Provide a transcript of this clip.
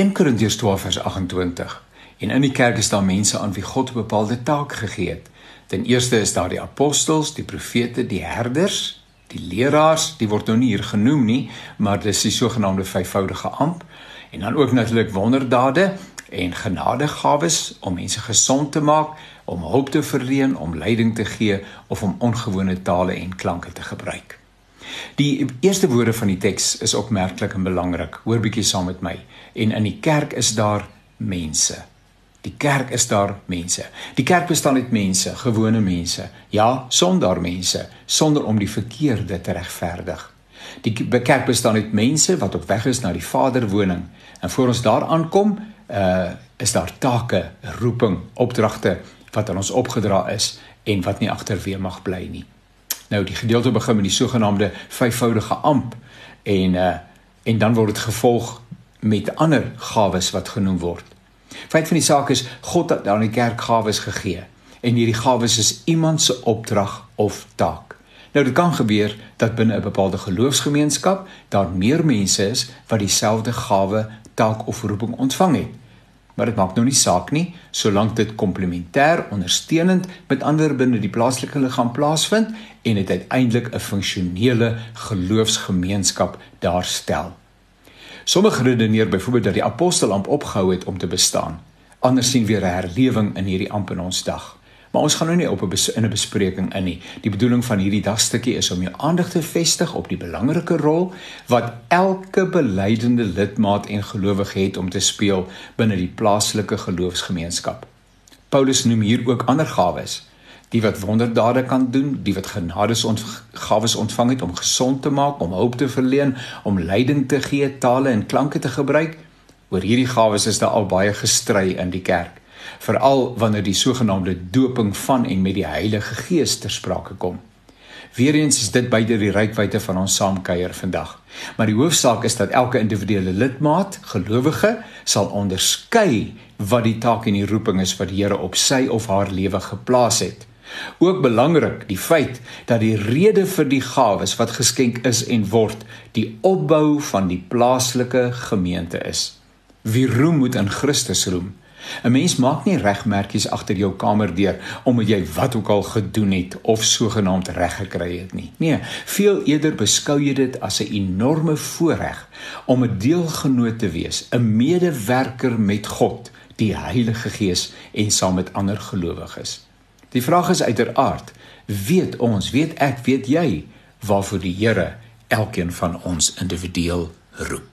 1 Korintiërs 12 vers 28. En in die kerk is daar mense aan wie God 'n bepaalde taak gegee het. Ten eerste is daar die apostels, die profete, die herders, die leraars, die word nou nie hier genoem nie, maar dis die sogenaamde vyfvoudige amp. En dan ook natuurlik wonderdade en genadegawes om mense gesond te maak, om hulp te verleen, om leiding te gee of om ongewone tale en klanke te gebruik. Die eerste woorde van die teks is opmerklik en belangrik. Hoor bietjie saam met my. En in die kerk is daar mense. Die kerk is daar mense. Die kerk bestaan uit mense, gewone mense. Ja, sonder mense, sonder om die verkeerde te regverdig. Die kerk bestaan uit mense wat op weg is na die Vaderwoning. En voor ons daar aankom, uh is daar take, roeping, opdragte wat aan ons opgedra is en wat nie agterweë mag bly nie. Nou die gedeelte begin met die sogenaamde vyfvoudige amp en uh en dan word dit gevolg met ander gawes wat genoem word. Feit van die saak is God het aan die kerk gawes gegee en hierdie gawes is iemand se opdrag of taak. Nou dit kan gebeur dat binne 'n bepaalde geloofsgemeenskap daar meer mense is wat dieselfde gawe, taak of roeping ontvang het maar dit maak nou nie saak nie solank dit komplementêr ondersteunend met ander binne die plaaslike liggaam plaasvind en dit uiteindelik 'n funksionele geloofsgemeenskap daarstel. Sommige redeneer byvoorbeeld dat die apostelamp opgehou het om te bestaan. Ander sien weer 'n herlewing in hierdie amp in ons dag. Maar ons gaan nou nie op 'n in 'n bespreking in nie. Die bedoeling van hierdie dagstukkie is om jou aandag te vestig op die belangrike rol wat elke belydende lidmaat en gelowige het om te speel binne die plaaslike geloofsgemeenskap. Paulus noem hier ook ander gawes, die wat wonderdade kan doen, die wat genades ontgawes ontvang het om gesond te maak, om hulp te verleen, om leiding te gee, tale en klanke te gebruik. Oor hierdie gawes is daar al baie gestry in die kerk veral wanneer die sogenaamde doping van en met die Heilige Gees ter sprake kom. Weereens is dit buite die reikwyte van ons saamkuier vandag. Maar die hoofsaak is dat elke individuele lidmaat, gelowige, sal onderskei wat die taak en die roeping is wat die Here op sy of haar lewe geplaas het. Ook belangrik die feit dat die rede vir die gawes wat geskenk is en word, die opbou van die plaaslike gemeente is. Wie roem moet in Christus roem. 'n Mens maak nie regmerkies agter jou kamerdeur omdat jy wat ook al gedoen het of sogenaamd reg gekry het nie. Nee, veel eerder beskou jy dit as 'n enorme voorreg om 'n deelgenoot te wees, 'n medewerker met God, die Heilige Gees en saam met ander gelowiges. Die vraag is uiteraard, weet ons, weet ek, weet jy waarvoor die Here elkeen van ons individueel roep?